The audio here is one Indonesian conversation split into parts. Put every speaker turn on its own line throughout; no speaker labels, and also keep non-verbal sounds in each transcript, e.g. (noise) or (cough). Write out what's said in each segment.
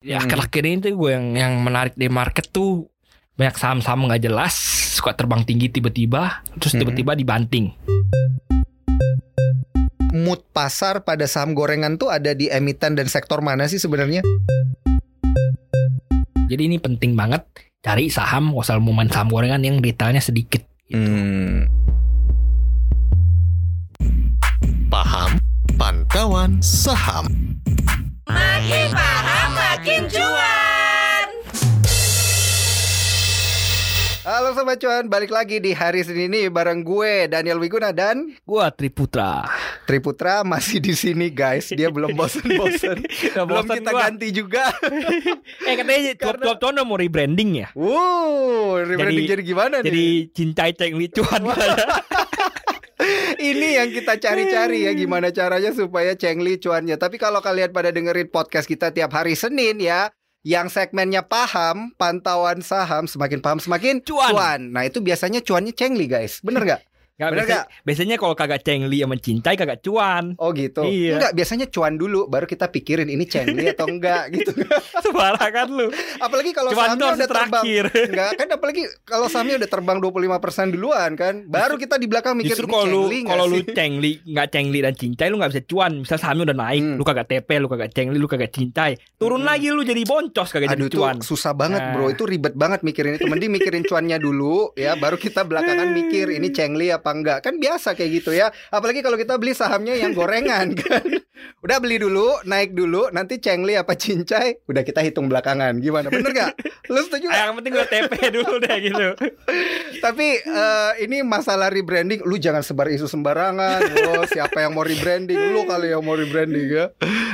Ya
Hmm.
akhir-akhir ini tuh gue yang yang menarik di market tuh banyak saham-saham nggak jelas, suka terbang tinggi tiba-tiba, terus
Hmm.
tiba-tiba dibanting.
Mood pasar pada saham gorengan tuh ada di emiten dan sektor mana sih sebenarnya?
Jadi ini penting banget cari saham, mau main saham gorengan yang detailnya sedikit.
Hmm.
Paham Pantauan Saham
Makin paham makin cuan.
Halo Sobat Cuan, balik lagi di hari Senin ini bareng gue Daniel Wiguna dan
Gua Triputra.
Triputra masih di sini guys. Dia belum bosen-bosen. (laughs) Belum
bosen
kita
gua.
ganti juga. (laughs)
Eh katanya
Karena-
Cuap mau rebranding ya.
Wow, rebranding jadi,
Jadi-
gimana
Jadi
nih?
cincai ceng licuan. (laughs)
Ini yang kita cari-cari ya gimana caranya supaya Cengli cuannya. Tapi kalau kalian pada dengerin podcast kita tiap hari Senin ya, yang segmennya paham, pantauan saham, semakin paham semakin
Cuan.
Nah itu biasanya cuannya Cengli guys, bener nggak?
Nggak,
Bener
biasa- biasanya kalau kagak cengli sama cincai kagak cuan.
Oh gitu.
Iya.
Enggak, biasanya cuan dulu, baru kita pikirin ini Cengli atau enggak (laughs) gitu.
Sembarangan lu.
Apalagi kalau
Cuan
sahamnya
itu
udah terbang.
terakhir. (laughs)
Enggak kan apalagi kalau sahamnya udah terbang 25% duluan kan. Baru kita di belakang mikir
Justru
ini
kalau lu kalau lu cengli nggak cengli dan cincai lu nggak bisa cuan. Misal sahamnya udah naik,
Hmm.
lu kagak TP, lu kagak cengli, lu kagak cincai. Turun
Hmm.
lagi lu jadi boncos kagak
Aduh
jadi
itu
cuan.
susah banget bro
Nah.
Itu ribet banget mikirin itu Mending mikirin cuannya dulu ya Baru kita belakangan mikir Ini cengli apa enggak? Kan biasa kayak gitu ya. Apalagi kalau kita beli sahamnya yang gorengan (laughs) kan. Udah beli dulu Naik dulu Nanti cengli apa cincai Udah kita hitung belakangan. Gimana? Bener gak? Lu setuju
Ah,
gak?
yang penting gua TP dulu deh gitu.
Tapi eh, ini masalah rebranding Lu jangan sebar isu sembarangan Oh siapa yang mau rebranding? Lu kali yang mau rebranding ya.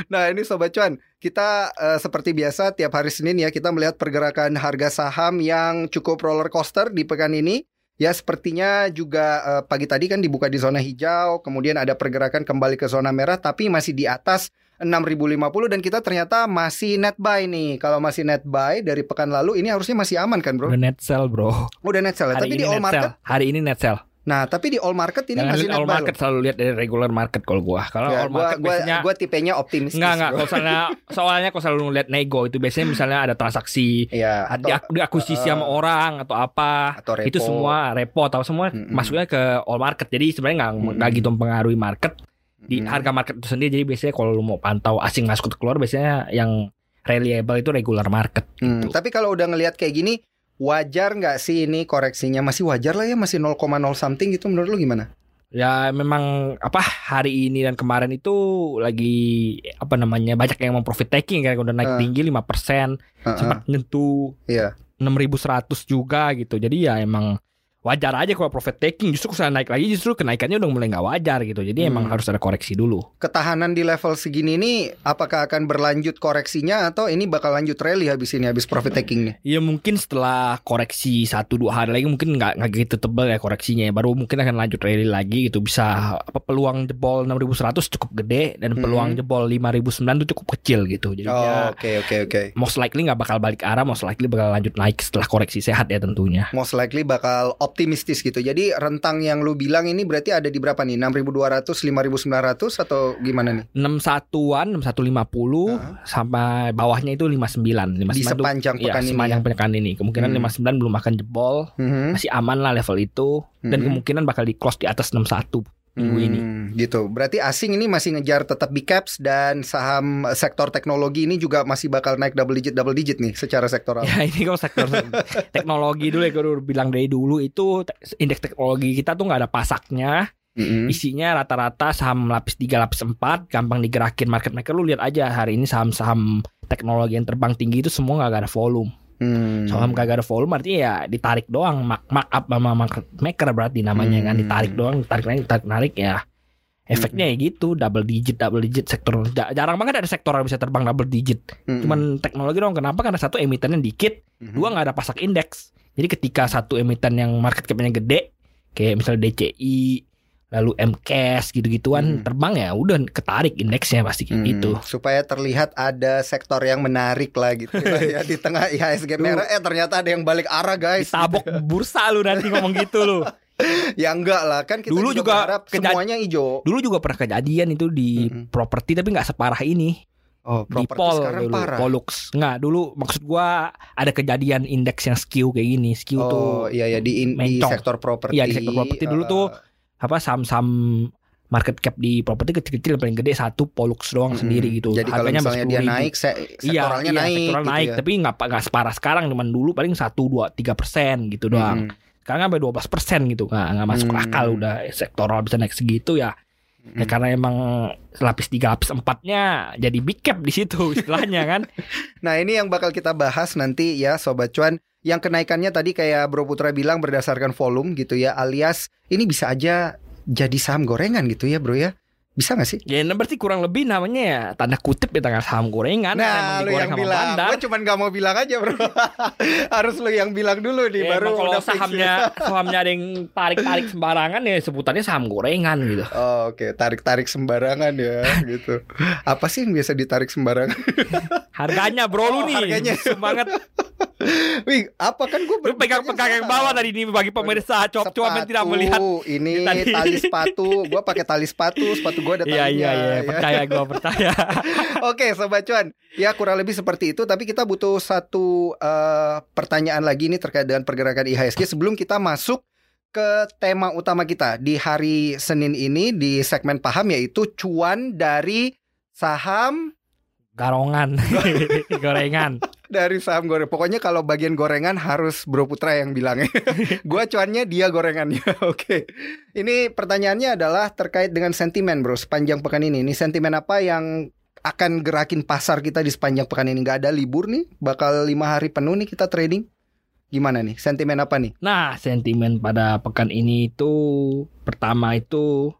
Nah ini Sobat Cuan Kita eh, seperti biasa tiap hari Senin ya Kita melihat pergerakan harga saham yang cukup roller coaster di pekan ini Ya sepertinya juga eh, pagi tadi kan dibuka di zona hijau Kemudian ada pergerakan kembali ke zona merah Tapi masih di atas 6050 dan kita ternyata masih net buy nih. Kalau masih net buy dari pekan lalu ini harusnya masih aman kan, Bro?
Udah net sell, Bro.
Udah net sell ya.
Hari
Tapi di all market
sell. Hari ini net sell.
Nah, tapi di all market ini
Jangan
masih
lihat
net
all
buy
market selalu lihat dari regular market kalau gua. Kalau
Ya,
all
gua,
market
gua,
biasanya
gua tipenya optimis.
Enggak enggak kalau misalnya (laughs) soalnya kalau selalu ngeliat nego itu biasanya misalnya ada transaksi di,
atau
diakuisisi
eh,
sama orang atau apa
atau repo.
itu semua repo atau semua
Mm-mm.
masuknya ke all market jadi sebenarnya nggak
Mm-mm.
nggak gitu mempengaruhi market di
Hmm.
harga market itu sendiri jadi biasanya kalau lu mau pantau asing masuk keluar biasanya yang reliable itu regular market
Hmm,
gitu.
Tapi kalau udah ngelihat kayak gini, wajar nggak sih ini koreksinya? Masih wajar lah ya, masih 0,0 something gitu menurut lu gimana?
ya memang apa hari ini dan kemarin itu lagi apa namanya banyak yang mau profit taking kayak udah naik
Eh.
tinggi 5%
Heeh.
sempat nyentuh
Iya.
6100 juga gitu. Jadi ya emang wajar aja kalau profit taking justru kalau naik lagi justru kenaikannya udah mulai nggak wajar gitu. Jadi emang
Hmm.
harus ada koreksi dulu.
Ketahanan di level segini nih, apakah akan berlanjut koreksinya atau ini bakal lanjut rally habis ini habis profit takingnya?
Ya mungkin setelah koreksi satu dua hari lagi mungkin nggak nggak gitu tebal ya koreksinya. Baru mungkin akan lanjut rally lagi gitu. Bisa apa peluang jebol 6100 cukup gede dan
Hmm.
peluang jebol 5009 itu cukup kecil gitu. Jadi
Oh,
ya
oke oke oke.
most likely nggak bakal balik arah, most likely bakal lanjut naik setelah koreksi sehat ya tentunya.
Most likely bakal optimistis gitu. Jadi rentang yang lu bilang ini berarti ada di berapa nih? 6200, 5900 atau gimana nih?
61-an, 6150
Heeh.
sampai bawahnya itu 59. 59
Di sepanjang
Iya,
pekan ini.
sepanjang
ya?
pekan ini. Kemungkinan
Hmm.
59 belum akan jebol,
Mhm.
masih aman lah level itu dan
Mhm.
kemungkinan bakal di close di atas 61 minggu ini.
Hmm, gitu. Berarti asing ini masih ngejar tetap big caps dan saham sektor teknologi ini juga masih bakal naik double digit double digit nih secara sektoral.
Ya ini kalau sektor (laughs) teknologi dulu ya gue udah bilang dari dulu itu indeks teknologi kita tuh nggak ada pasaknya,
Mhm.
isinya rata-rata saham lapis 3, lapis 4, gampang digerakin market maker lu lihat aja hari ini saham-saham teknologi yang terbang tinggi itu semua nggak ada volume.
Hmm.
Saham kagak ada volume artinya ya ditarik doang mark, mark up sama market maker berarti namanya kan
Hmm.
ditarik doang ditarik naik ditarik narik ya efeknya ya gitu double digit double digit sektor Ja- jarang banget ada sektor yang bisa terbang double digit
Mhm.
cuman teknologi doang kenapa karena satu emitennya dikit
Mhm.
dua nggak ada pasak indeks jadi ketika satu emiten yang market capnya gede kayak misalnya DCI lalu MCAS gitu-gituan
Hmm.
terbang ya udah ketarik indeksnya pasti kayak
Hmm,
gitu
supaya terlihat ada sektor yang menarik lah gitu (laughs) ya di tengah IHSG merah eh ternyata ada yang balik arah guys
ditabok bursa lu nanti ngomong gitu lu (laughs)
ya enggak lah kan kita
Dulu
juga,
juga
berharap semuanya hijau
Dulu juga pernah kejadian itu di
Mm-mm.
properti tapi nggak separah ini.
Oh,
di Pol
sekarang
dulu,
parah.
Pollux. Nggak, dulu maksud gua ada kejadian indeks yang skew kayak gini. Skew
Oh,
tuh
iya ya di, in- di sektor properti.
Iya, di sektor properti dulu tuh
eh,
apa saham-saham market cap di properti kecil-kecil paling gede satu Pollux doang
mm-mm.
sendiri gitu.
Jadi kalau
Harganya
misalnya dia
10.000.
naik, se
Iya,
sektoralnya
iya,
naik,
sektoral
gitu
naik,
ya.
tapi nggak nggak separah sekarang, cuman dulu paling 1 2 3 persen gitu doang.
Mm-mm.
Sekarang sampai 12 persen gitu, nggak nggak masuk
Hmm.
akal udah sektoral bisa naik segitu ya. Ya karena emang lapis tiga lapis empatnya jadi big cap di situ istilahnya kan. (laughs)
Nah ini yang bakal kita bahas nanti ya Sobat Cuan Yang kenaikannya tadi kayak Bro Putra bilang berdasarkan volume gitu ya Alias ini bisa aja jadi saham gorengan gitu ya bro ya Bisa gak sih?
Ya nah berarti kurang lebih namanya ya tanda kutip ya tengah saham gorengan.
Nah lu yang bilang
bandar.
Gue cuman gak mau bilang aja bro (laughs) Harus lu yang bilang dulu nih
Ya,
Baru
kalau
udah fix.
sahamnya (laughs) sahamnya ada yang tarik-tarik sembarangan ya sebutannya saham gorengan gitu. (laughs)
Oh, Oke tarik-tarik sembarangan ya gitu Apa sih yang biasa ditarik sembarangan?
Harganya bro lu
Oh,
nih.
harganya.
Semangat.
Wih apa kan gue
Lu pegang-pegang yang bawah tadi nih bagi pemirsa cop cuma
Sepatu,
tidak melihat.
Ini
Tadi.
tali sepatu Gue pakai tali sepatu Sepatu gue ada
Iya iya iya
ya.
percaya gua (laughs) percaya.
Oke, sobat cuan. Ya kurang lebih seperti itu. Tapi kita butuh satu eh, pertanyaan lagi nih terkait dengan pergerakan IHSG sebelum kita masuk ke tema utama kita di hari Senin ini di segmen paham yaitu cuan dari saham
Garongan. (laughs) Gorengan.
Dari saham goreng. Pokoknya kalau bagian gorengan harus Bro Putra yang bilangnya. (laughs) Gua cuannya, dia gorengannya. (laughs) Oke. Ini pertanyaannya adalah terkait dengan sentimen, Bro, sepanjang pekan ini. Ini sentimen apa yang akan gerakin pasar kita di sepanjang pekan ini? Nggak ada libur nih, bakal lima hari penuh nih kita trading. Gimana nih? Sentimen apa nih?
Nah, sentimen pada pekan ini itu pertama itu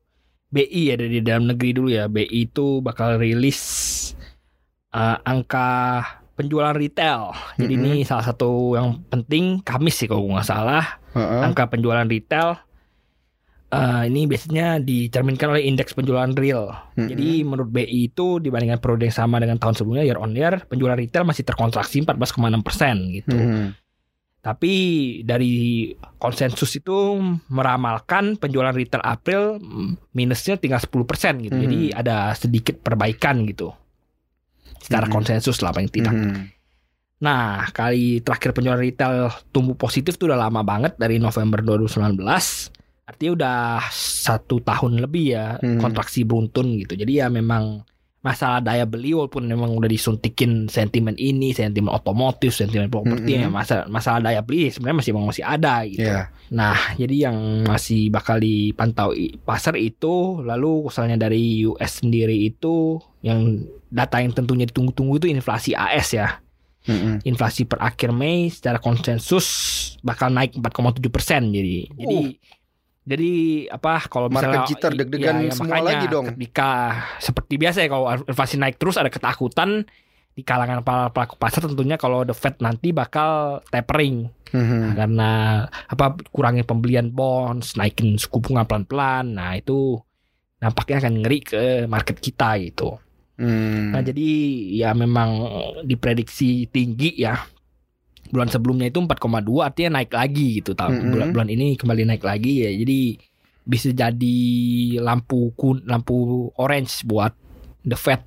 BI ada di dalam negeri dulu ya. BI itu bakal rilis uh, angka penjualan retail. Jadi
Mhm.
ini salah satu yang penting Kamis sih kalau nggak salah.
Heeh.
Angka penjualan retail uh, ini biasanya dicerminkan oleh indeks penjualan real.
Mhm.
Jadi menurut BI itu dibandingkan periode yang sama dengan tahun sebelumnya year on year penjualan retail masih terkontraksi 14,6 persen gitu.
Mhm.
Tapi dari konsensus itu meramalkan penjualan retail April mm, minusnya tinggal 10% gitu.
Mhm.
Jadi ada sedikit perbaikan gitu. Secara
Mhm.
konsensus lah paling tidak.
Mhm.
Nah, kali terakhir penjualan retail tumbuh positif itu udah lama banget dari November 2019. Artinya udah satu tahun lebih ya
Mhm.
kontraksi beruntun gitu. Jadi ya memang masalah daya beli walaupun memang udah disuntikin sentimen ini, sentimen otomotif, sentimen properti
Mhm.
ya masalah masalah daya beli sebenarnya masih masih ada gitu.
Iya.
Nah, jadi yang masih bakal dipantau pasar itu lalu misalnya dari US sendiri itu yang data yang tentunya ditunggu-tunggu itu inflasi AS ya.
Mhm.
Inflasi per akhir Mei secara konsensus bakal naik 4,7 persen jadi jadi jadi apa kalau
Uh.
misalnya
Market jitter, deg-degan
iya, iya,
semua
makanya
lagi dong.
Ketika seperti biasa ya kalau inflasi naik terus ada ketakutan di kalangan para pelaku pasar tentunya kalau the Fed nanti bakal tapering
Mhm.
Nah, karena apa kurangnya pembelian bonds, naikin suku bunga pelan-pelan. Nah, itu nampaknya akan ngeri ke market kita gitu.
Hmm.
Nah, jadi ya memang diprediksi tinggi ya. Bulan sebelumnya itu 4,2 artinya naik lagi gitu. Tahun
Mm-mm.
bulan bulan ini kembali naik lagi ya. Jadi bisa jadi lampu kun lampu orange buat the Fed.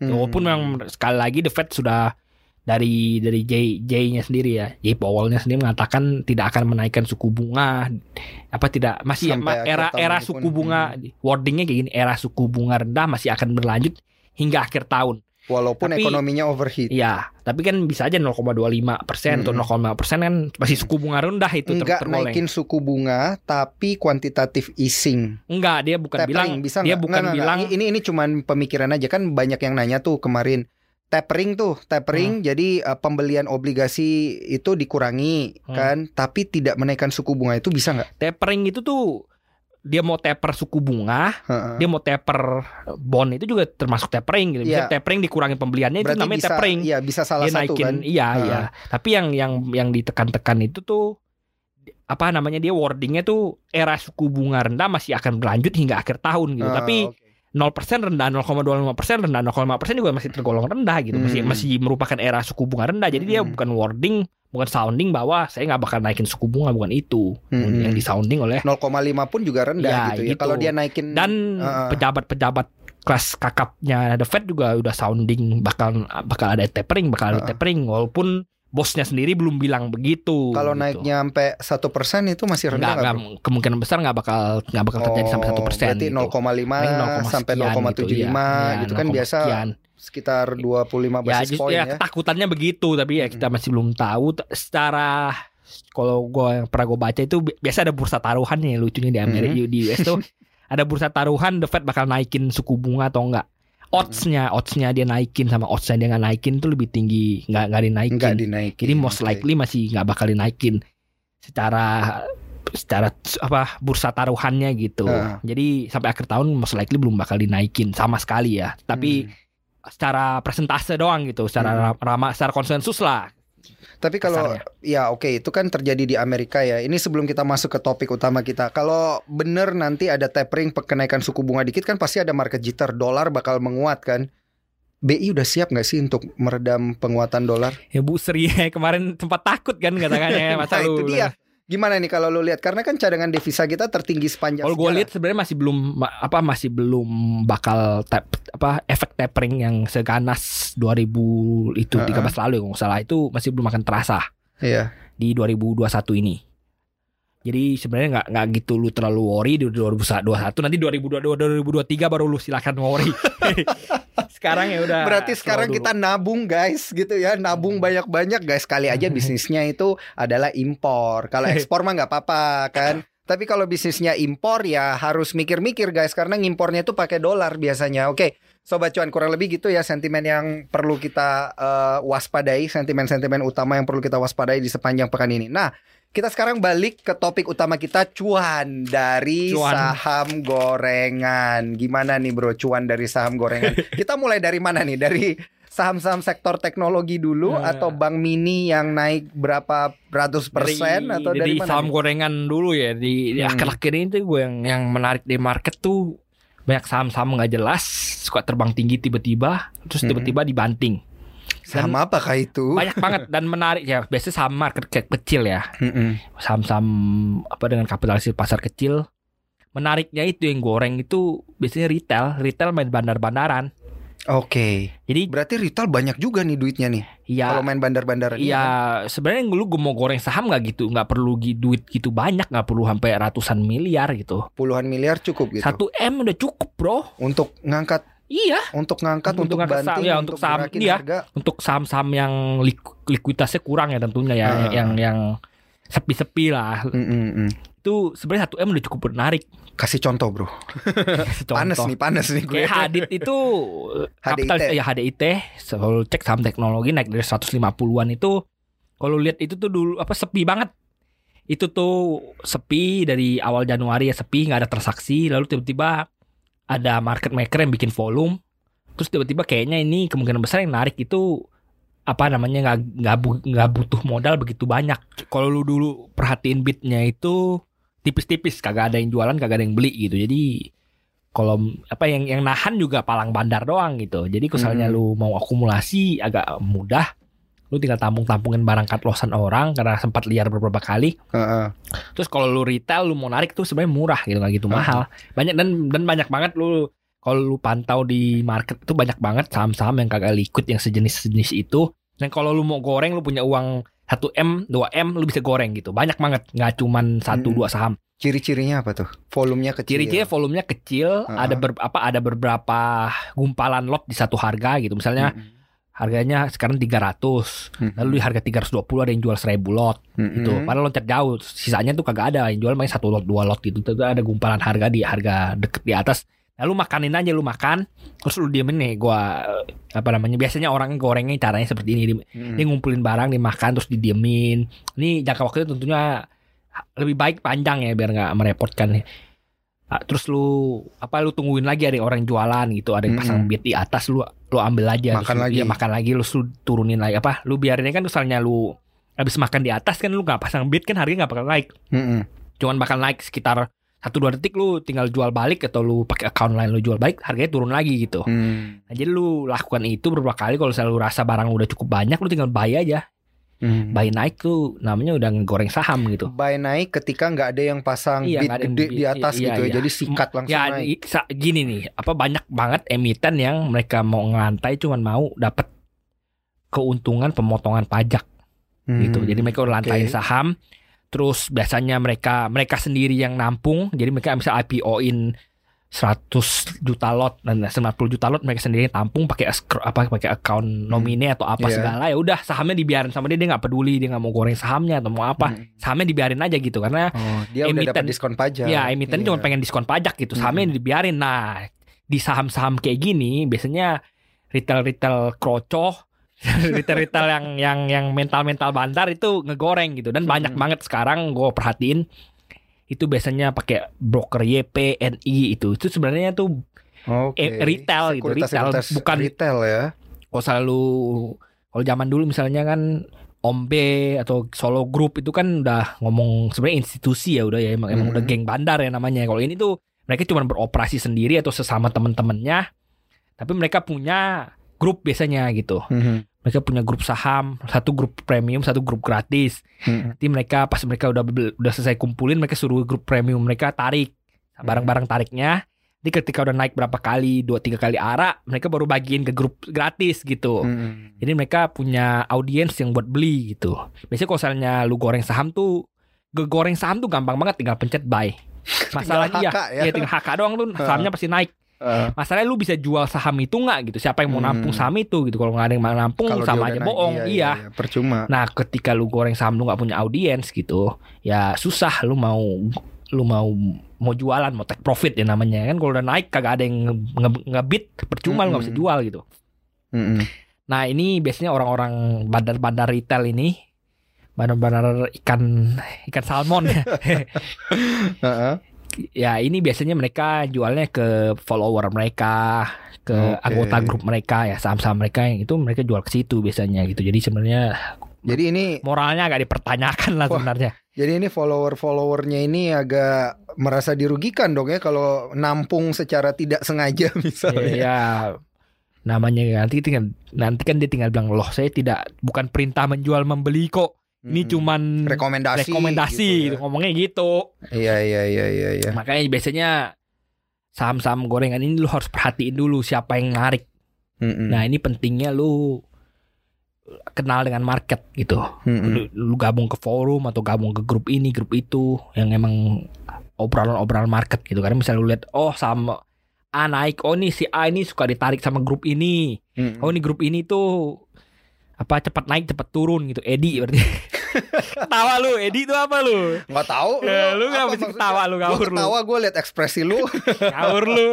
Hmm.
Walaupun memang sekali lagi the Fed sudah dari dari J J-nya sendiri ya, J Powell-nya sendiri mengatakan tidak akan menaikkan suku bunga apa tidak masih
Sampai
era era suku bunga wordingnya kayak gini, era suku bunga rendah masih akan berlanjut hingga akhir tahun.
Walaupun
Tapi-
ekonominya overheat.
Iya, tapi kan bisa aja 0,25 persen atau
Mm-mm.
0,5 persen kan masih suku bunga rendah itu ter-
Enggak
tergoleng.
naikin suku bunga tapi kuantitatif easing.
Enggak, dia bukan
tapering
bilang
bisa
dia
nggak?
bukan
Nggak, nggak,
bilang
ini ini cuman pemikiran aja kan banyak yang nanya tuh kemarin tapering tuh tapering
Hmm.
jadi uh, pembelian obligasi itu dikurangi
Hmm.
kan tapi tidak menaikkan suku bunga itu bisa nggak?
tapering itu tuh dia mau taper suku bunga,
Heeh.
dia mau taper bond itu juga termasuk tapering gitu. Bisa
Iya.
tapering dikurangi pembeliannya itu
Berarti
namanya
bisa
tapering.
iya bisa salah
dia
satu
naikin
kan.
iya
Heeh.
iya. Tapi yang yang yang ditekan-tekan itu tuh apa namanya dia wordingnya tuh era suku bunga rendah masih akan berlanjut hingga akhir tahun gitu.
Ah,
Tapi. 0% rendah, 0,25% persen rendah, 0,5% juga masih tergolong rendah gitu. Masih
Hmm.
masih merupakan era suku bunga rendah. Jadi dia
Hmm.
bukan wording, bukan sounding bahwa saya nggak bakal naikin suku bunga bukan itu
Hmm.
yang disounding oleh
0,5 pun juga rendah
Ya,
gitu ya.
gitu.
Kalau dia naikin
dan
Heeh.
pejabat-pejabat kelas kakapnya The Fed juga udah sounding bakal bakal ada tapering, bakal ada
Heeh.
tapering walaupun bosnya sendiri belum bilang begitu.
Kalau
gitu.
naiknya sampai satu persen itu masih rendah
nggak,
nggak?
kemungkinan besar nggak bakal nggak bakal terjadi sampai satu persen.
Oh, Berarti
gitu.
0,5
Paling 0,
sampai
sekian
0,75
gitu, iya. Iya,
gitu kan
0,
biasa
sekian.
sekitar 25
ya,
basis
just-
point
ya,
ya.
ketakutannya begitu tapi ya kita masih belum tahu secara kalau gue yang pernah gue baca itu bi- biasa ada bursa taruhan nih lucunya di Amerika
Mhm.
di US tuh (laughs) ada bursa taruhan The Fed bakal naikin suku bunga atau enggak oddsnya oddsnya dia naikin sama oddsnya dia nggak naikin tuh lebih tinggi nggak nggak dinaikin
Enggak dinaikin.
jadi most likely masih nggak bakal dinaikin secara secara apa bursa taruhannya gitu
Heeh.
jadi sampai akhir tahun most likely belum bakal dinaikin sama sekali ya tapi
Hmm.
secara presentase doang gitu, secara
Hmm.
rama, secara konsensus lah.
Tapi kalau
Kasarnya.
ya oke itu kan terjadi di Amerika ya. Ini sebelum kita masuk ke topik utama kita. Kalau bener nanti ada tapering pe- kenaikan suku bunga dikit kan pasti ada market jitter. Dolar bakal menguat kan. BI udah siap nggak sih untuk meredam penguatan dolar?
Ya Bu Sri (laughs) kemarin sempat takut kan katakannya (laughs) masa
Nah, itu dia. Gimana nih kalau lu lihat? Karena kan cadangan devisa kita tertinggi sepanjang
Kalau gue lihat sebenarnya masih belum apa masih belum bakal tap, apa efek tapering yang seganas 2000 itu
Heeh.
13 lalu ya kalau salah itu masih belum akan terasa
Iya.
di 2021 ini. Jadi sebenarnya nggak nggak gitu lu terlalu worry di 2021 nanti 2022 2023 baru lu silakan worry. (laughs) sekarang ya udah.
Berarti sekarang
dulu.
kita nabung guys gitu ya. Nabung banyak-banyak guys. Kali aja (laughs) bisnisnya itu adalah impor. Kalau (laughs) ekspor mah nggak apa-apa kan? Tapi kalau bisnisnya impor ya harus mikir-mikir guys. Karena ngimpornya itu pakai dolar biasanya. Oke Sobat cuan kurang lebih gitu ya sentimen yang perlu kita eh, waspadai Sentimen-sentimen utama yang perlu kita waspadai di sepanjang pekan ini. Nah kita sekarang balik ke topik utama kita cuan dari
Cuan.
saham gorengan. Gimana nih bro cuan dari saham gorengan? (laughs) kita mulai dari mana nih? Dari saham-saham sektor teknologi dulu
Nah.
atau bank mini yang naik berapa ratus persen
dari,
atau dari, mana?
saham
nih?
gorengan dulu ya di, di
Hmm.
akhir-akhir ini tuh gue yang yang menarik di market tuh banyak saham-saham nggak jelas suka terbang tinggi tiba-tiba terus
Hmm.
tiba-tiba dibanting
Saham apakah itu?
banyak banget dan menarik ya biasanya saham market cap kecil ya saham-saham apa dengan kapitalisasi pasar kecil menariknya itu yang goreng itu biasanya retail retail main bandar-bandaran
Oke.
jadi
Berarti retail banyak juga nih duitnya nih.
ya
Kalau main bandar-bandaran ini kan?
Iya, sebenarnya lu gue mau goreng saham nggak gitu, nggak perlu duit gitu banyak, nggak perlu sampai ratusan miliar gitu.
puluhan miliar cukup gitu.
Satu m udah cukup bro.
Untuk ngangkat,
Iya,
untuk ngangkat,
Untuk
untuk,
ngangkat saham,
banting,
ya,
untuk
untuk saham, iya.
harga.
untuk saham-saham yang lik- likuiditasnya kurang ya tentunya ya,
Ah.
yang yang sepi-sepi lah.
Mm-mm-mm.
Itu sebenarnya satu m udah cukup menarik.
Kasih contoh bro. (laughs)
Contoh.
Panas nih, panas nih gue.
Kayak Hadit itu (laughs)
HDIT.
kapital ya HDIT, kalau cek saham teknologi naik dari 150-an itu kalau lihat itu tuh dulu apa sepi banget. Itu tuh sepi dari awal Januari ya sepi, nggak ada transaksi, lalu tiba-tiba ada market maker yang bikin volume. Terus tiba-tiba kayaknya ini kemungkinan besar yang narik itu apa namanya nggak nggak bu- nggak butuh modal begitu banyak. Kalau lu dulu perhatiin bitnya itu tipis-tipis, kagak ada yang jualan, kagak ada yang beli gitu. Jadi kalau apa yang yang nahan juga palang bandar doang gitu. Jadi misalnya
Hmm.
lu mau akumulasi agak mudah. Lu tinggal tampung-tampungin barang katlosan orang karena sempat liar beberapa kali.
Heeh.
Terus kalau lu retail lu mau narik tuh sebenarnya murah gitu nggak gitu
Hmm.
mahal. Banyak dan dan banyak banget lu kalau lu pantau di market tuh banyak banget saham-saham yang kagak liquid yang sejenis-sejenis itu. Dan kalau lu mau goreng lu punya uang 1 M, 2 M lu bisa goreng gitu. Banyak banget, nggak cuman satu
Hmm.
dua saham.
Ciri-cirinya apa tuh? Volumenya kecil.
Ciri-cirinya volumenya kecil,
Uh-uh.
ada ber, apa ada beberapa gumpalan lot di satu harga gitu. Misalnya
Mm-mm.
Harganya sekarang 300,
Mm-mm.
lalu di harga 320 ada yang jual 1000 lot
Mm-mm.
gitu. Padahal loncat jauh, sisanya tuh kagak ada yang jual main satu lot, dua lot gitu. Itu ada gumpalan harga di harga deket di atas. Lalu makanin aja lu makan, terus lu diemin nih gua eh, apa namanya? Biasanya orang gorengnya caranya seperti ini. Dia-
Mm-mm.
Dia ngumpulin barang, dimakan terus didiemin. Ini jangka waktunya tentunya lebih baik panjang ya biar nggak merepotkan nih. Ah, Terus lu apa lu tungguin lagi ada orang jualan gitu, ada yang pasang
Mm-mm.
bid di atas lu lu ambil aja
Makan
terus lu-
lagi.
iya, makan lagi lu, lu turunin lagi apa lu biarinnya kan misalnya lu habis makan di atas kan lu nggak pasang bid kan harganya nggak bakal naik
Mm-mm.
cuman bakal naik sekitar satu dua detik lu tinggal jual balik atau lu pakai account lain lu jual balik harganya turun lagi gitu
Mm.
Nah, jadi lu lakukan itu beberapa kali kalau misalnya lu rasa barang lu udah cukup banyak lu tinggal buy aja.
Hmm.
Buy naik tuh namanya udah ngegoreng saham gitu.
Buy naik ketika nggak ada yang pasang
Iya,
bid
ada
gede di atas
Iya,
gitu ya.
iya.
Jadi sikat langsung
ya
naik.
gini nih, apa banyak banget emiten yang mereka mau ngelantai cuman mau dapat keuntungan pemotongan pajak gitu.
Hmm.
Jadi mereka udah lantain
oke.
saham. Terus biasanya mereka mereka sendiri yang nampung. Jadi mereka bisa IPO-in 100 juta lot dan 90 juta lot mereka sendiri tampung pakai apa pakai account nomine atau apa
Iya.
segala ya udah sahamnya dibiarin sama dia dia nggak peduli dia nggak mau goreng sahamnya atau mau apa
Hmm.
sahamnya dibiarin aja gitu karena
Oh, dia udah
emiten-
dapat diskon pajak.
ya emiten
Iya.
cuma pengen diskon pajak gitu sahamnya dibiarin nah di saham-saham kayak gini biasanya retail-retail kroco (laughs) retail-retail yang yang yang mental-mental bandar itu ngegoreng gitu dan banyak
Hmm.
banget sekarang gue perhatiin itu biasanya pakai broker YP, NI itu itu sebenarnya tuh
Oke.
eh, retail gitu, retail, bukan-
retail ya.
kalau selalu kalau zaman dulu misalnya kan Ombe atau Solo Group itu kan udah ngomong sebenarnya institusi ya udah ya emang, emang
Mhm.
udah geng bandar ya namanya. Kalau ini tuh mereka cuma beroperasi sendiri atau sesama teman-temannya, tapi mereka punya grup biasanya gitu.
Mhm.
Mereka punya grup saham, satu grup premium, satu grup gratis.
Mhm.
Nanti mereka pas mereka udah udah selesai kumpulin, mereka suruh grup premium mereka tarik barang-barang tariknya. Jadi ketika udah naik berapa kali, dua tiga kali arah, mereka baru bagiin ke grup gratis gitu.
Mhm.
Jadi mereka punya audiens yang buat beli gitu. Biasanya kalau misalnya lu goreng saham tuh, gegoreng saham tuh gampang banget tinggal pencet buy. (laughs) Masalahnya iya,
ya.
ya tinggal HK doang tuh (laughs) sahamnya pasti naik.
Eh,
Masalahnya lu bisa jual saham itu nggak gitu. Siapa yang mau
Hmm.
nampung saham itu gitu. Kalau nggak ada yang mau nampung
kalau
sama aja bohong.
naik,
Iya.
iya, percuma.
Nah, ketika lu goreng saham lu nggak punya audiens gitu, ya susah lu mau lu mau mau jualan mau take profit ya namanya kan kalau udah naik kagak ada yang nge- nge- ngebit percuma lu nggak bisa jual gitu.
Mhm.
Nah ini biasanya orang-orang bandar-bandar retail ini bandar-bandar ikan ikan salmon (laughs)
Heeh.
Ya ini biasanya mereka jualnya ke follower mereka ke
Oke.
anggota grup mereka ya saham-saham mereka yang itu mereka jual ke situ biasanya gitu jadi sebenarnya
Jadi ini
moralnya agak dipertanyakan lah
Wah.
sebenarnya
jadi ini follower-followernya ini agak merasa dirugikan dong ya kalau nampung secara tidak sengaja (laughs) misalnya.
ya namanya nanti tinggal nanti kan dia tinggal bilang loh saya tidak bukan perintah menjual membeli kok ini cuman
rekomendasi
rekomendasi
gitu ya.
ngomongnya gitu
Iya iya iya iya iya.
Makanya biasanya saham-saham gorengan ini lu harus perhatiin dulu siapa yang narik.
Mm-mm.
Nah, ini pentingnya lu kenal dengan market gitu.
Mm-mm.
Lu, lu gabung ke forum atau gabung ke grup ini, grup itu yang emang obrolan-obrolan market gitu. Karena misalnya lu lihat oh sama A naik, oh nih si A ini suka ditarik sama grup ini.
Mm-mm.
Oh ini grup ini tuh apa cepat naik cepat turun gitu. Edi berarti. (laughs) Ketawa lu, Edi itu apa lu?
nggak tahu
Ya, lu mesti
maksudnya?
ketawa lu, ngawur lu?
ketawa gue liat ekspresi lu (laughs)
Ngawur lu.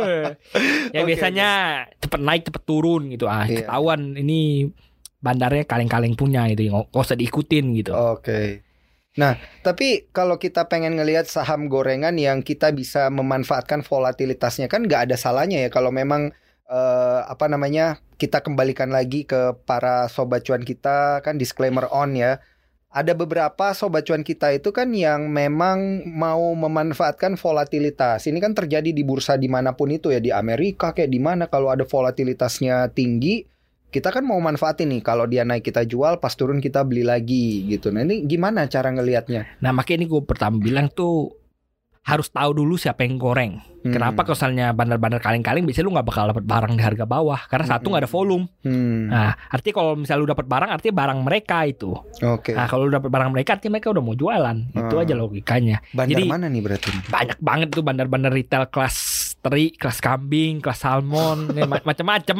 (laughs) ya
Oke,
biasanya cepet naik cepet turun gitu. Ah,
Iya.
ketahuan ini bandarnya kaleng-kaleng punya gitu. Nggak nggak usah diikutin gitu.
Oke. Nah, tapi kalau kita pengen ngelihat saham gorengan yang kita bisa memanfaatkan volatilitasnya kan nggak ada salahnya ya kalau memang eh, apa namanya kita kembalikan lagi ke para sobat cuan kita. Kan disclaimer on ya. Ada beberapa sobat cuan kita itu kan yang memang mau memanfaatkan volatilitas. Ini kan terjadi di bursa di mana pun itu ya. Di Amerika kayak di mana kalau ada volatilitasnya tinggi kita kan mau manfaatin nih. Kalau dia naik kita jual pas turun kita beli lagi gitu. Nah ini gimana cara ngelihatnya?
Nah makanya ini gue pertama bilang tuh harus tahu dulu siapa yang goreng.
Hmm.
Kenapa kalau misalnya bandar-bandar kaleng-kaleng biasanya lu nggak bakal dapat barang di harga bawah karena satu
Hmm.
nggak ada volume.
hmm.
Nah artinya kalau misalnya lu dapat barang artinya barang mereka itu.
oke
Nah kalau lu dapat barang mereka artinya mereka udah mau jualan. Itu
Hmm.
aja logikanya.
bandar
jadi-
mana nih berarti
banyak banget tuh bandar-bandar retail kelas teri, kelas kambing, kelas salmon, (laughs) ma- macem-macem.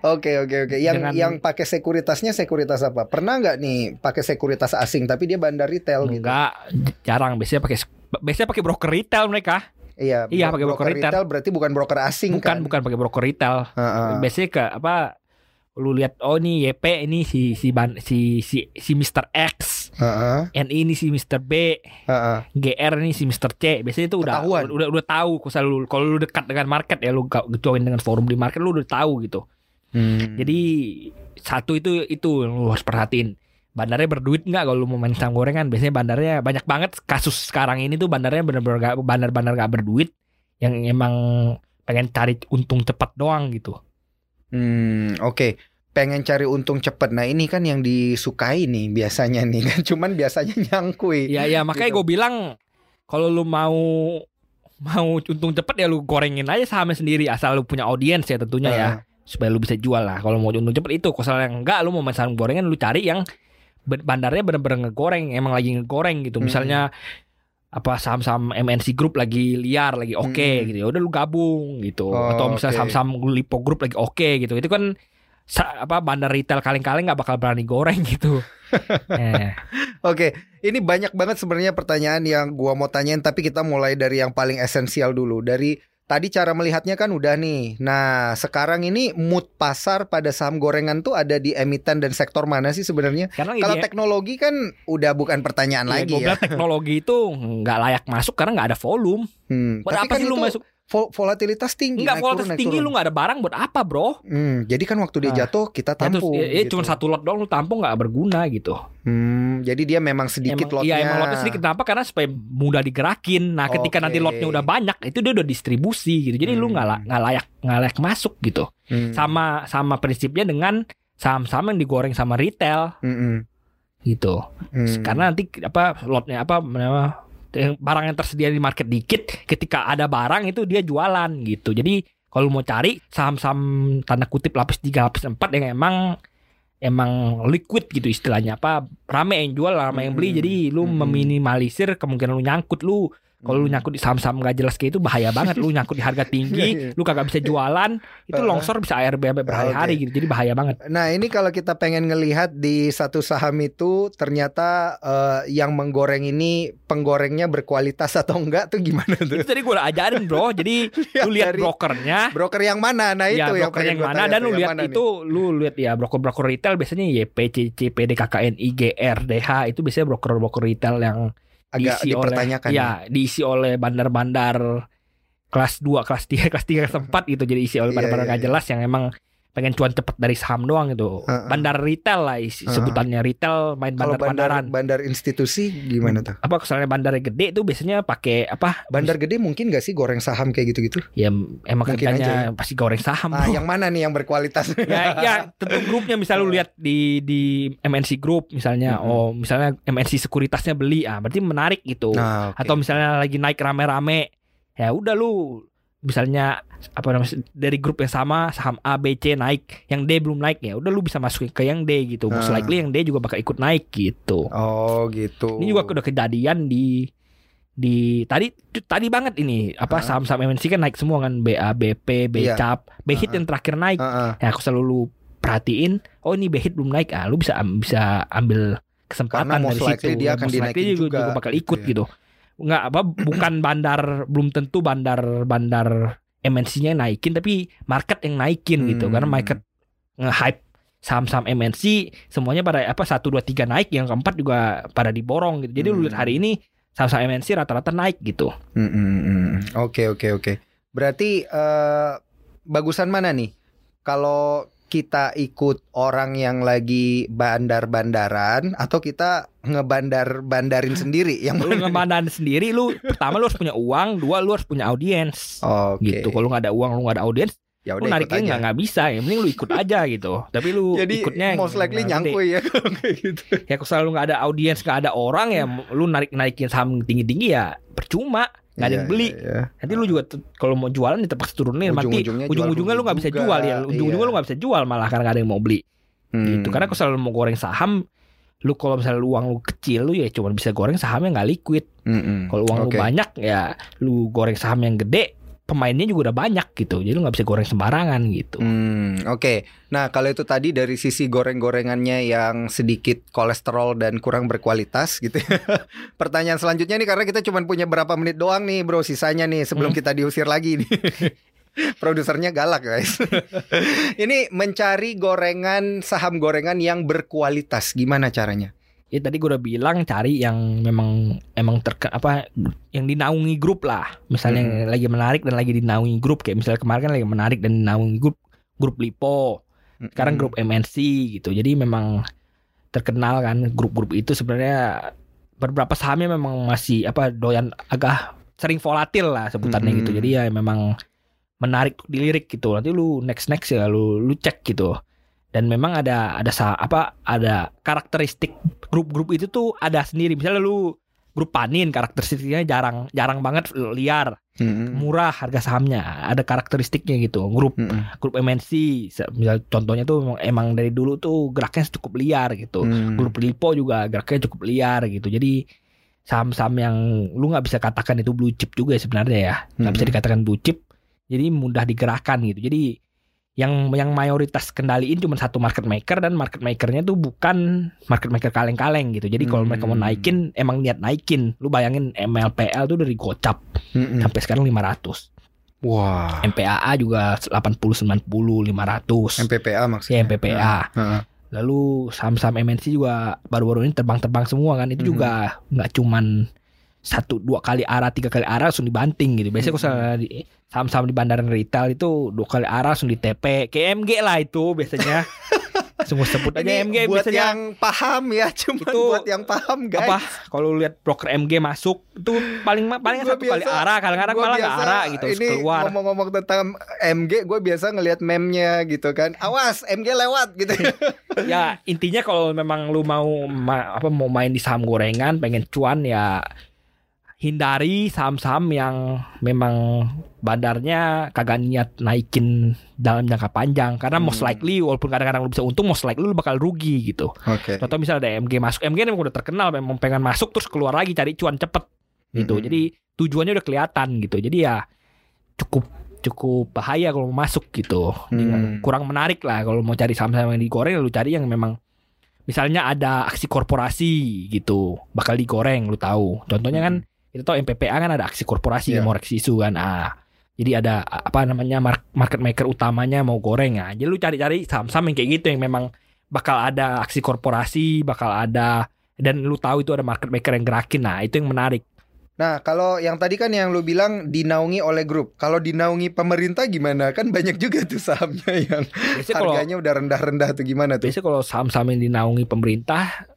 oke oke oke yang
Dengan-
yang pakai sekuritasnya sekuritas apa pernah nggak nih pakai sekuritas asing tapi dia bandar retail gitu
Enggak, jarang. Biasanya pakai biasanya pakai broker retail mereka.
iya
Iya, pakai broker retail.
berarti bukan broker asing
Bukan,
kan
bukan pakai broker retail.
Heeh.
Biasanya ke apa? Lu lihat oh nih YP ini si si ban, si si si Mr X,
Heeh,
NI ini si Mr B,
heeh.
GR ini si Mr C. Biasanya itu udah
Ketahuan.
udah udah tahu kalau lu kalau lu dekat dengan market ya lu join dengan forum di market lu udah tahu gitu.
Hmm.
Jadi satu itu itu yang lu harus perhatiin. Bandarnya berduit nggak kalau lu mau main saham gorengan? Biasanya bandarnya banyak banget kasus sekarang ini tuh bandarnya bener-bener gak, bandar-bandar gak berduit yang emang pengen cari untung cepat doang gitu.
Hmm, oke. pengen cari untung cepet. Nah ini kan yang disukai nih biasanya nih kan. (laughs) Cuman biasanya nyangkui.
Iya iya makanya
Gitu.
gue bilang kalau lu mau mau untung cepet ya lu gorengin aja sahamnya sendiri asal lu punya audiens ya tentunya ya
Ah,
supaya lu bisa jual lah kalau mau untung cepet itu kalau yang enggak lu mau main saham gorengan lu cari yang bandarnya bener-bener ngegoreng emang lagi ngegoreng gitu
Hmm.
misalnya apa saham-saham MNC Group lagi liar lagi oke
Hmm.
gitu ya udah lu gabung gitu
Oh,
atau misalnya
oke.
saham-saham Lipo Group lagi oke gitu itu kan sa- apa bandar retail kaleng-kaleng nggak bakal berani goreng gitu (laughs) eh.
Oke, ini banyak banget sebenarnya pertanyaan yang gua mau tanyain tapi kita mulai dari yang paling esensial dulu. Dari tadi cara melihatnya kan udah nih. Nah, sekarang ini mood pasar pada saham gorengan tuh ada di emiten dan sektor mana sih sebenarnya? Kalau teknologi kan udah bukan pertanyaan lagi
gue
ya.
teknologi itu nggak layak masuk karena nggak ada volume.
Hmm,
Buat
tapi
apa
kan
sih lu masuk?
Vol- volatilitas tinggi.
Nggak
naik
kualitas
turun, naik
tinggi
turun.
lu nggak ada barang buat apa bro?
Hmm, jadi kan waktu dia
Ah.
jatuh kita
Ya,
tampung.
ya, ya
gitu.
cuma satu lot doang lu tampung nggak berguna gitu.
Hmm, jadi dia memang sedikit
emang,
lotnya.
Iya emang lotnya sedikit kenapa? Karena supaya mudah digerakin. Nah ketika nanti lotnya udah banyak itu dia udah distribusi gitu. Jadi lu nggak la-
Hmm.
nggak layak nggak layak masuk gitu.
Hmm.
Sama sama prinsipnya dengan saham-saham yang digoreng sama retail
Hmm,
gitu.
hmm.
Karena nanti apa lotnya apa apa yang barang yang tersedia di market dikit, ketika ada barang itu dia jualan gitu. Jadi kalau mau cari saham-saham tanda kutip lapis 3, lapis 4 yang emang emang liquid gitu istilahnya apa rame yang jual rame yang beli
Mm-mm.
jadi lu
Mm-mm.
meminimalisir kemungkinan lu nyangkut lu kalau lu
Hmm.
nyangkut di saham-saham gak jelas kayak itu bahaya banget lu nyangkut di harga (laughs)
Iya, iya.
tinggi lu kagak bisa jualan itu (laughs) longsor bisa ARB sampai berhari-hari
Oke.
gitu jadi bahaya banget
Nah ini kalau kita pengen ngelihat di satu saham itu ternyata eh, yang menggoreng ini penggorengnya berkualitas atau enggak tuh gimana
itu
tuh?
tadi gue udah ajarin bro (laughs) jadi lu lihat brokernya
broker yang mana? Nah itu
ya
yang
broker yang
gua
mana dan lu
yang
lihat
mana nih?
itu lu lihat ya broker-broker retail biasanya YP, CC, PD, KKN, IGR, DH itu biasanya broker-broker retail yang
agak
diisi oleh
dipertanyakan.
ya diisi oleh bandar-bandar kelas 2, kelas 3, kelas 3, kelas 4 gitu jadi isi oleh
Iya,
bandar-bandar
iya,
nggak
iya.
jelas yang emang pengen cuan cepet dari saham doang gitu.
Heeh.
Bandar retail lah isi,
Heeh.
sebutannya retail main
Kalau bandar
bandar-bandaran.
bandar institusi gimana tuh?
Apa misalnya bandarnya gede tuh biasanya pakai apa?
Bandar gede mungkin gak sih goreng saham kayak gitu-gitu?
ya emang
Mungkin
kerjanya pasti goreng saham.
Ah yang mana nih yang berkualitas? (laughs)
ya, ya tentu grupnya misalnya lu lihat di di MNC Group misalnya
Mhm.
oh misalnya MNC sekuritasnya beli ah berarti menarik gitu
Nah, oke.
atau misalnya lagi naik rame-rame ya udah lu misalnya apa namanya dari grup yang sama saham A B C naik yang D belum naik ya udah lu bisa masukin ke yang D gitu most
Ah.
likely yang D juga bakal ikut naik gitu
Oh gitu.
ini juga udah kejadian di di tadi tadi banget ini apa
Ah.
saham-saham MNC kan naik semua kan BA BP
Iya.
BCAP BHIT
Ah.
yang terakhir naik
Heeh.
Ya aku selalu lu perhatiin, oh ini behit belum naik, ah lu bisa bisa ambil kesempatan
Karena most
dari situ.
dia akan
most likely
dinaikin
juga,
juga,
juga bakal
gitu
ikut
ya.
gitu. Enggak apa bukan bandar belum tentu bandar bandar MNC-nya naikin tapi market yang naikin gitu. Karena
Hmm.
market nge-hype saham-saham MNC semuanya pada apa 1 2 3 naik, yang keempat juga pada diborong gitu. Jadi lu lihat
Hmm.
hari ini saham-saham MNC rata-rata naik gitu.
Mm, mm, mm. Oke oke oke. Berarti eh, bagusan mana nih? Kalau kita ikut orang yang lagi bandar-bandaran atau kita ngebandar-bandarin sendiri yang
Lu ngebandarin sendiri lu pertama lu harus punya uang, dua lu harus punya audiens.
Oke.
gitu. Kalau nggak ada uang lu nggak ada audiens
ya udah
nariknya nggak nggak bisa. Yang penting lu ikut aja gitu. Tapi lu
Jadi
ikutnya
most likely nyangkui ya (laughs) kayak gitu.
ya kalau selalu nggak ada audiens nggak ada orang ya lu narik naikin saham tinggi tinggi ya percuma nggak ada yang
Iya,
beli
iya, iya.
nanti lu juga kalau mau jualan ya terpaksa turunin mati
Ujung-ujungnya
lu nggak bisa
juga.
jual ya ujung-ujungnya
Iya.
lu nggak bisa jual malah karena nggak ada yang mau beli gitu
Hmm.
karena kalau selalu mau goreng saham lu kalau misalnya lu uang lu kecil lu ya cuma bisa goreng sahamnya nggak liquid
Mm-mm.
kalau uang lu
Oke.
banyak ya lu goreng saham yang gede pemainnya juga udah banyak gitu jadi lu nggak bisa goreng sembarangan gitu
Hmm, oke. Nah, kalau itu tadi dari sisi goreng-gorengannya yang sedikit kolesterol dan kurang berkualitas gitu. ya. (laughs) Pertanyaan selanjutnya nih karena kita cuma punya berapa menit doang nih, Bro, sisanya nih sebelum
Hmm.
kita diusir lagi nih. (laughs) Produsernya galak, guys. (laughs) Ini mencari gorengan saham gorengan yang berkualitas. Gimana caranya?
Ya tadi gue udah bilang cari yang memang emang terke apa yang dinaungi grup lah. Misalnya yang lagi menarik dan lagi dinaungi grup kayak misalnya kemarin kan lagi menarik dan dinaungi grup grup Lipo, sekarang
Hmm.
grup MNC gitu. Jadi memang terkenal kan grup-grup itu sebenarnya beberapa sahamnya memang masih apa doyan agak sering volatil lah sebutannya
Mm-mm.
gitu. Jadi ya memang menarik dilirik gitu. Nanti lu next next ya lu lu cek gitu. Dan memang ada ada sa- apa ada karakteristik grup-grup itu tuh ada sendiri. Misalnya lu grup panin karakteristiknya jarang jarang banget liar murah harga sahamnya. Ada karakteristiknya gitu grup
Mm-mm.
grup MNC misal contohnya tuh emang, emang dari dulu tuh geraknya cukup liar gitu.
Mm.
grup lipo juga geraknya cukup liar gitu. Jadi saham-saham yang lu nggak bisa katakan itu blue chip juga sebenarnya ya. Nggak bisa
Mhm.
dikatakan blue chip jadi mudah digerakkan gitu. Jadi yang yang mayoritas kendaliin cuma satu market maker dan market makernya tuh bukan market maker kaleng-kaleng gitu jadi kalau mereka mau
Hmm.
naikin emang niat naikin lu bayangin MLPL tuh dari gocap
Mm-mm.
sampai sekarang 500
Wah.
MPAA juga 80 90 500
MPPA maksudnya.
ya MPPA
Heeh.
Lalu saham-saham MNC juga baru-baru ini terbang-terbang semua kan. Itu juga nggak cuman satu dua kali arah tiga kali arah langsung dibanting gitu. Biasanya kalau salah di- saham-saham di bandaran retail itu dua kali arah langsung di TP. Kayak MG lah itu biasanya. (laughs) Semua sebut aja
Ini
MG
buat
biasanya.
yang paham ya, cuma
Itu
buat yang paham guys.
apa kalau lihat broker MG masuk itu paling paling satu kali
biasa-
arah kadang-kadang malah
biasa
arah gitu
Ini
keluar
ngomong-ngomong tentang MG, gue biasa ngelihat meme-nya gitu kan. Awas, MG lewat gitu. (laughs)
ya intinya kalau memang lu mau ma- apa mau main di saham gorengan pengen cuan ya hindari saham-saham yang memang bandarnya kagak niat naikin dalam jangka panjang karena most
Hmm.
likely walaupun kadang-kadang lu bisa untung most likely lu bakal rugi gitu.
Oke.
Contoh misalnya ada MG masuk, MG memang udah terkenal memang pengen masuk terus keluar lagi cari cuan cepet gitu.
Mhm.
Jadi tujuannya udah kelihatan gitu. Jadi ya cukup cukup bahaya kalau mau masuk gitu.
Hmm.
Kurang menarik lah kalau mau cari saham-saham yang digoreng lu cari yang memang misalnya ada aksi korporasi gitu bakal digoreng lu tahu. Contohnya kan kita tahu MPPA kan ada aksi korporasi yang mau reksi isu kan. Ah, jadi ada apa namanya mar- market maker utamanya mau goreng ya. Jadi lu cari-cari saham-saham yang kayak gitu yang memang bakal ada aksi korporasi, bakal ada dan lu tahu itu ada market maker yang gerakin. Nah, itu yang menarik.
Nah, kalau yang tadi kan yang lu bilang dinaungi oleh grup. Kalau dinaungi pemerintah gimana? Kan banyak juga tuh sahamnya yang
Biasanya kalau
harganya udah rendah-rendah tuh gimana tuh?
biasanya kalau saham-saham yang dinaungi pemerintah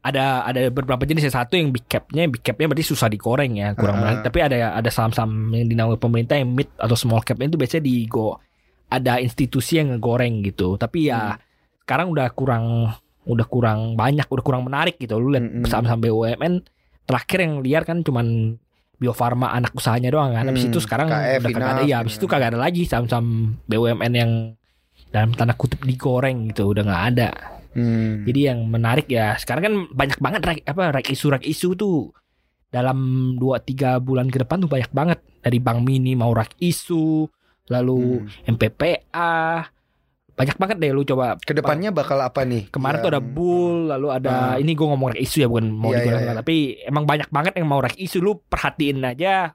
ada ada beberapa jenis. Ya satu yang big capnya big capnya berarti susah digoreng ya kurang
Ah.
menarik. Tapi ada ada saham-saham yang dinaungi pemerintah yang mid atau small capnya itu biasanya digo ada institusi yang ngegoreng gitu. Tapi ya sekarang udah kurang udah kurang banyak udah kurang menarik gitu. Lu lihat
Mm-mm.
saham-saham BUMN terakhir yang liar kan cuman Bio Farma anak usahanya doang kan. Habis
Hmm,
itu sekarang
KF,
udah kagak ada. Ya habis itu kagak ada lagi saham-saham BUMN yang dalam tanda kutip digoreng gitu. Udah nggak ada
Hmm.
jadi yang menarik ya sekarang kan banyak banget rek, apa rek isu rek isu tuh dalam 2-3 bulan ke depan tuh banyak banget dari Bank Mini mau rak isu lalu
Hmm.
MPPA banyak banget deh lu coba
Ke depannya bakal apa nih?
kemarin tuh ada
Yang-
bull lalu ada
Ah.
ini gue ngomong rek isu ya bukan mau
Iya,
digoreng
iya, iya.
tapi emang banyak banget yang mau rek isu lu perhatiin aja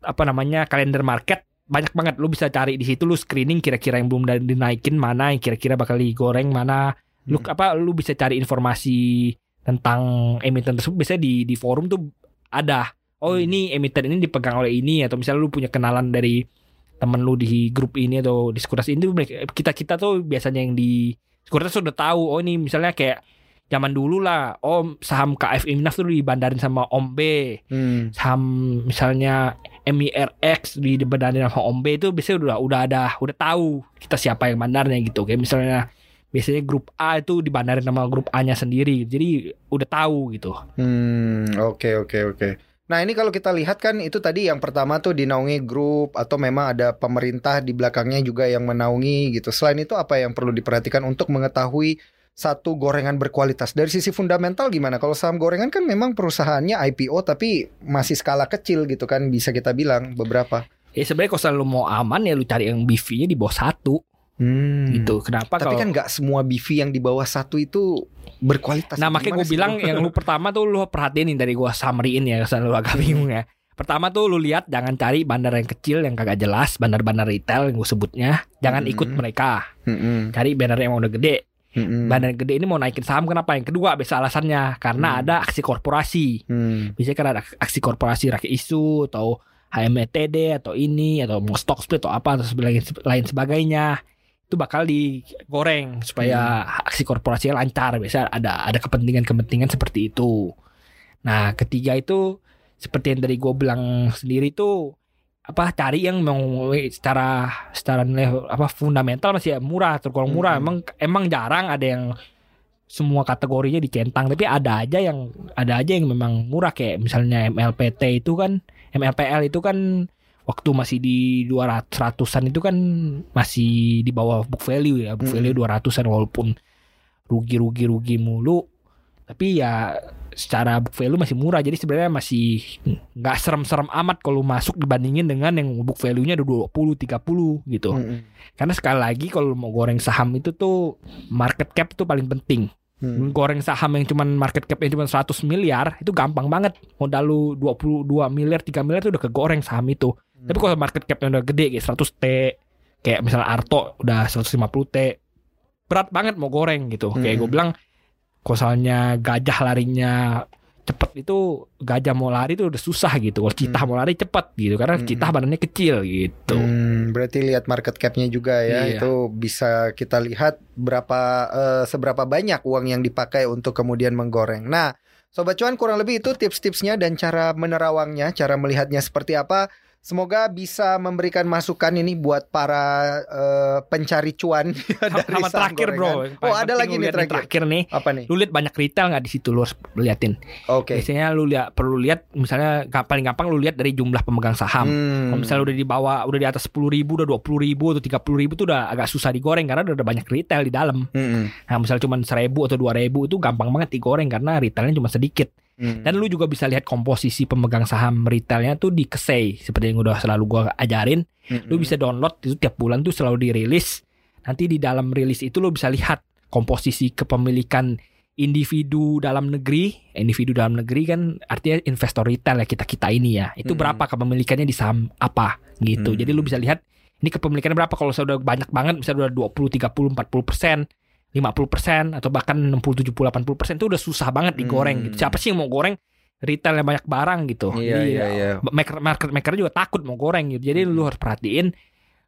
apa namanya kalender market banyak banget lu bisa cari di situ lu screening kira-kira yang belum dinaikin mana yang kira-kira bakal digoreng mana lu
Hmm.
apa lu bisa cari informasi tentang emiten tersebut biasanya di di forum tuh ada oh
Hmm.
ini emiten ini dipegang oleh ini atau misalnya lu punya kenalan dari temen lu di grup ini atau di sekuritas ini kita kita tuh biasanya yang di sekuritas sudah tahu oh ini misalnya kayak zaman dulu lah oh saham KF Imnaf tuh dibandarin sama Om B
Hmm.
saham misalnya MIRX di dibandarin sama Om B itu biasanya udah udah ada udah tahu kita siapa yang bandarnya gitu kayak misalnya biasanya grup A itu dibandarin sama grup A-nya sendiri jadi udah tahu gitu
Hmm, oke oke oke. Nah, ini kalau kita lihat kan itu tadi yang pertama tuh dinaungi grup atau memang ada pemerintah di belakangnya juga yang menaungi gitu. Selain itu apa yang perlu diperhatikan untuk mengetahui satu gorengan berkualitas dari sisi fundamental gimana? Kalau saham gorengan kan memang perusahaannya IPO tapi masih skala kecil gitu kan bisa kita bilang beberapa.
ya sebenarnya kalau selalu mau aman ya lu cari yang BV-nya di bawah satu
Hmm.
gitu kenapa
Tapi
kalau
kan nggak semua BV yang di bawah satu itu berkualitas.
Nah makanya gue bilang yang lu pertama tuh lu perhatiin nih dari gue summary-in ya Kesan lu agak bingung ya Pertama tuh lu lihat jangan cari bandar yang kecil yang kagak jelas Bandar-bandar retail yang gue sebutnya Jangan
Hmm.
ikut mereka
Mm-mm.
Cari bandar yang udah gede
Mm-mm.
Bandar yang gede ini mau naikin saham kenapa? Yang kedua biasa alasannya Karena
Hmm.
ada aksi korporasi
Hmm.
Biasanya kan ada aksi korporasi rakyat isu Atau HMTD atau ini Atau mau stock split atau apa Atau lain, lain sebagainya itu bakal digoreng supaya aksi korporasinya lancar. Biasa ada ada kepentingan-kepentingan seperti itu. Nah ketiga itu seperti yang tadi gue bilang sendiri itu apa cari yang memang secara secara nilai apa fundamental masih murah tergolong murah.
Hmm.
Emang emang jarang ada yang semua kategorinya dicentang. Tapi ada aja yang ada aja yang memang murah. Kayak misalnya MLPT itu kan MLPL itu kan waktu masih di 200 ratusan itu kan masih di bawah book value ya book
Hmm.
value 200an walaupun rugi-rugi rugi mulu tapi ya secara book value masih murah jadi sebenarnya masih nggak serem-serem amat kalau masuk dibandingin dengan yang book value-nya ada 20 30 gitu.
Mm-mm.
Karena sekali lagi kalau mau goreng saham itu tuh market cap itu paling penting.
Hmm.
Goreng saham yang cuman market cap yang cuma 100 miliar itu gampang banget. Modal lu 22 miliar, 3 miliar itu udah kegoreng saham itu. Tapi kalau market capnya udah gede kayak 100 T, kayak misalnya Arto udah 150 T, berat banget mau goreng gitu. Kayak gue
Hmm.
bilang, kalau soalnya gajah larinya cepet itu gajah mau lari itu udah susah gitu. Kalau citah
Hmm.
mau lari cepet gitu, karena
Hmm.
citah badannya kecil gitu.
Hmm, berarti lihat market cap-nya juga ya.
Iya.
Itu bisa kita lihat berapa eh, seberapa banyak uang yang dipakai untuk kemudian menggoreng. Nah, sobat cuan kurang lebih itu tips-tipsnya dan cara menerawangnya, cara melihatnya seperti apa. Semoga bisa memberikan masukan ini buat para eh, pencari cuan (laughs) dari
Sama terakhir bro.
gorengan. Oh, ada lagi nih terakhir.
terakhir nih.
Apa nih?
Lu lihat banyak retail nggak di situ lu harus liatin.
Oke.
Biasanya lu lihat perlu lihat misalnya paling gampang lu lihat dari jumlah pemegang saham.
Hmm.
Kalau misalnya udah di bawah, udah di atas 10 ribu, udah 20 ribu atau 30 ribu tuh udah agak susah digoreng karena udah ada banyak retail di dalam.
Hmm,
Nah misalnya cuma 1000 atau 2000 itu gampang banget digoreng karena retailnya cuma sedikit.
Hmm.
Dan lu juga bisa lihat komposisi pemegang saham retailnya tuh di Kesei seperti yang udah selalu gua ajarin.
Hmm,
Lu bisa download itu tiap bulan tuh selalu dirilis. Nanti di dalam rilis itu lu bisa lihat komposisi kepemilikan individu dalam negeri. Individu dalam negeri kan artinya investor retail ya kita kita ini ya. Itu
Mm-mm.
berapa kepemilikannya di saham apa gitu.
Mm.
Jadi lu bisa lihat ini kepemilikannya berapa kalau sudah banyak banget misalnya udah 20, 30, 40 persen. 50 persen atau bahkan 60, 70, 80 persen itu udah susah banget digoreng
Hmm.
gitu. Siapa sih yang mau goreng retail yang banyak barang gitu.
Iya,
Jadi,
iya, iya.
maker market maker juga takut mau goreng gitu. Jadi lu harus perhatiin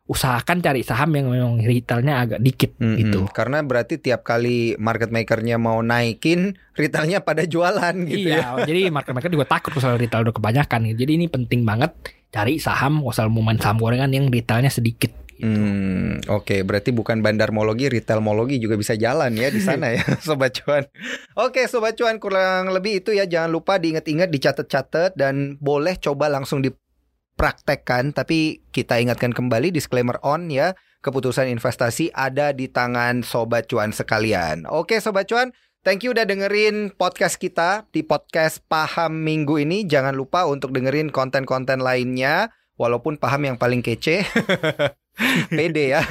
usahakan cari saham yang memang retailnya agak dikit
Mm-mm.
gitu.
Karena berarti tiap kali market makernya mau naikin, retailnya pada jualan gitu ya.
iya, jadi market maker juga takut kalau retail udah kebanyakan gitu. Jadi ini penting banget cari saham kalau mau main saham gorengan yang retailnya sedikit. Gitu.
Hmm, oke, berarti bukan bandarmologi, retailmologi juga bisa jalan ya di sana ya, (laughs) sobat cuan. Oke, sobat cuan kurang lebih itu ya. Jangan lupa diingat-ingat, dicatat-catat dan boleh coba langsung dipraktekkan. Tapi kita ingatkan kembali disclaimer on ya. Keputusan investasi ada di tangan sobat cuan sekalian. Oke, sobat cuan. Thank you udah dengerin podcast kita di podcast Paham Minggu ini. Jangan lupa untuk dengerin konten-konten lainnya. Walaupun paham yang paling kece. (laughs) (laughs) Pede ya.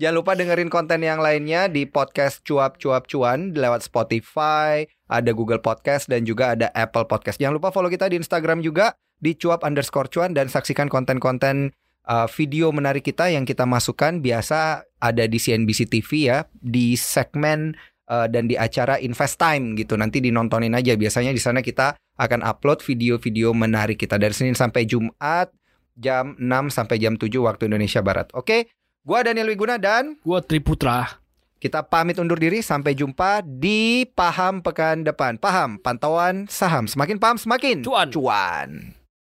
Jangan lupa dengerin konten yang lainnya di podcast Cuap Cuap Cuan lewat Spotify, ada Google Podcast dan juga ada Apple Podcast. Jangan lupa follow kita di Instagram juga di cuap underscore cuan dan saksikan konten-konten uh, video menarik kita yang kita masukkan biasa ada di CNBC TV ya di segmen uh, dan di acara Invest Time gitu. Nanti dinontonin aja. Biasanya di sana kita akan upload video-video menarik kita dari Senin sampai Jumat jam 6 sampai jam 7 waktu Indonesia Barat. Oke, gua Daniel Wiguna dan
Gua Triputra.
kita pamit undur diri sampai jumpa di Paham pekan depan. Paham, pantauan saham. Semakin paham semakin
Cuan.
Cuan.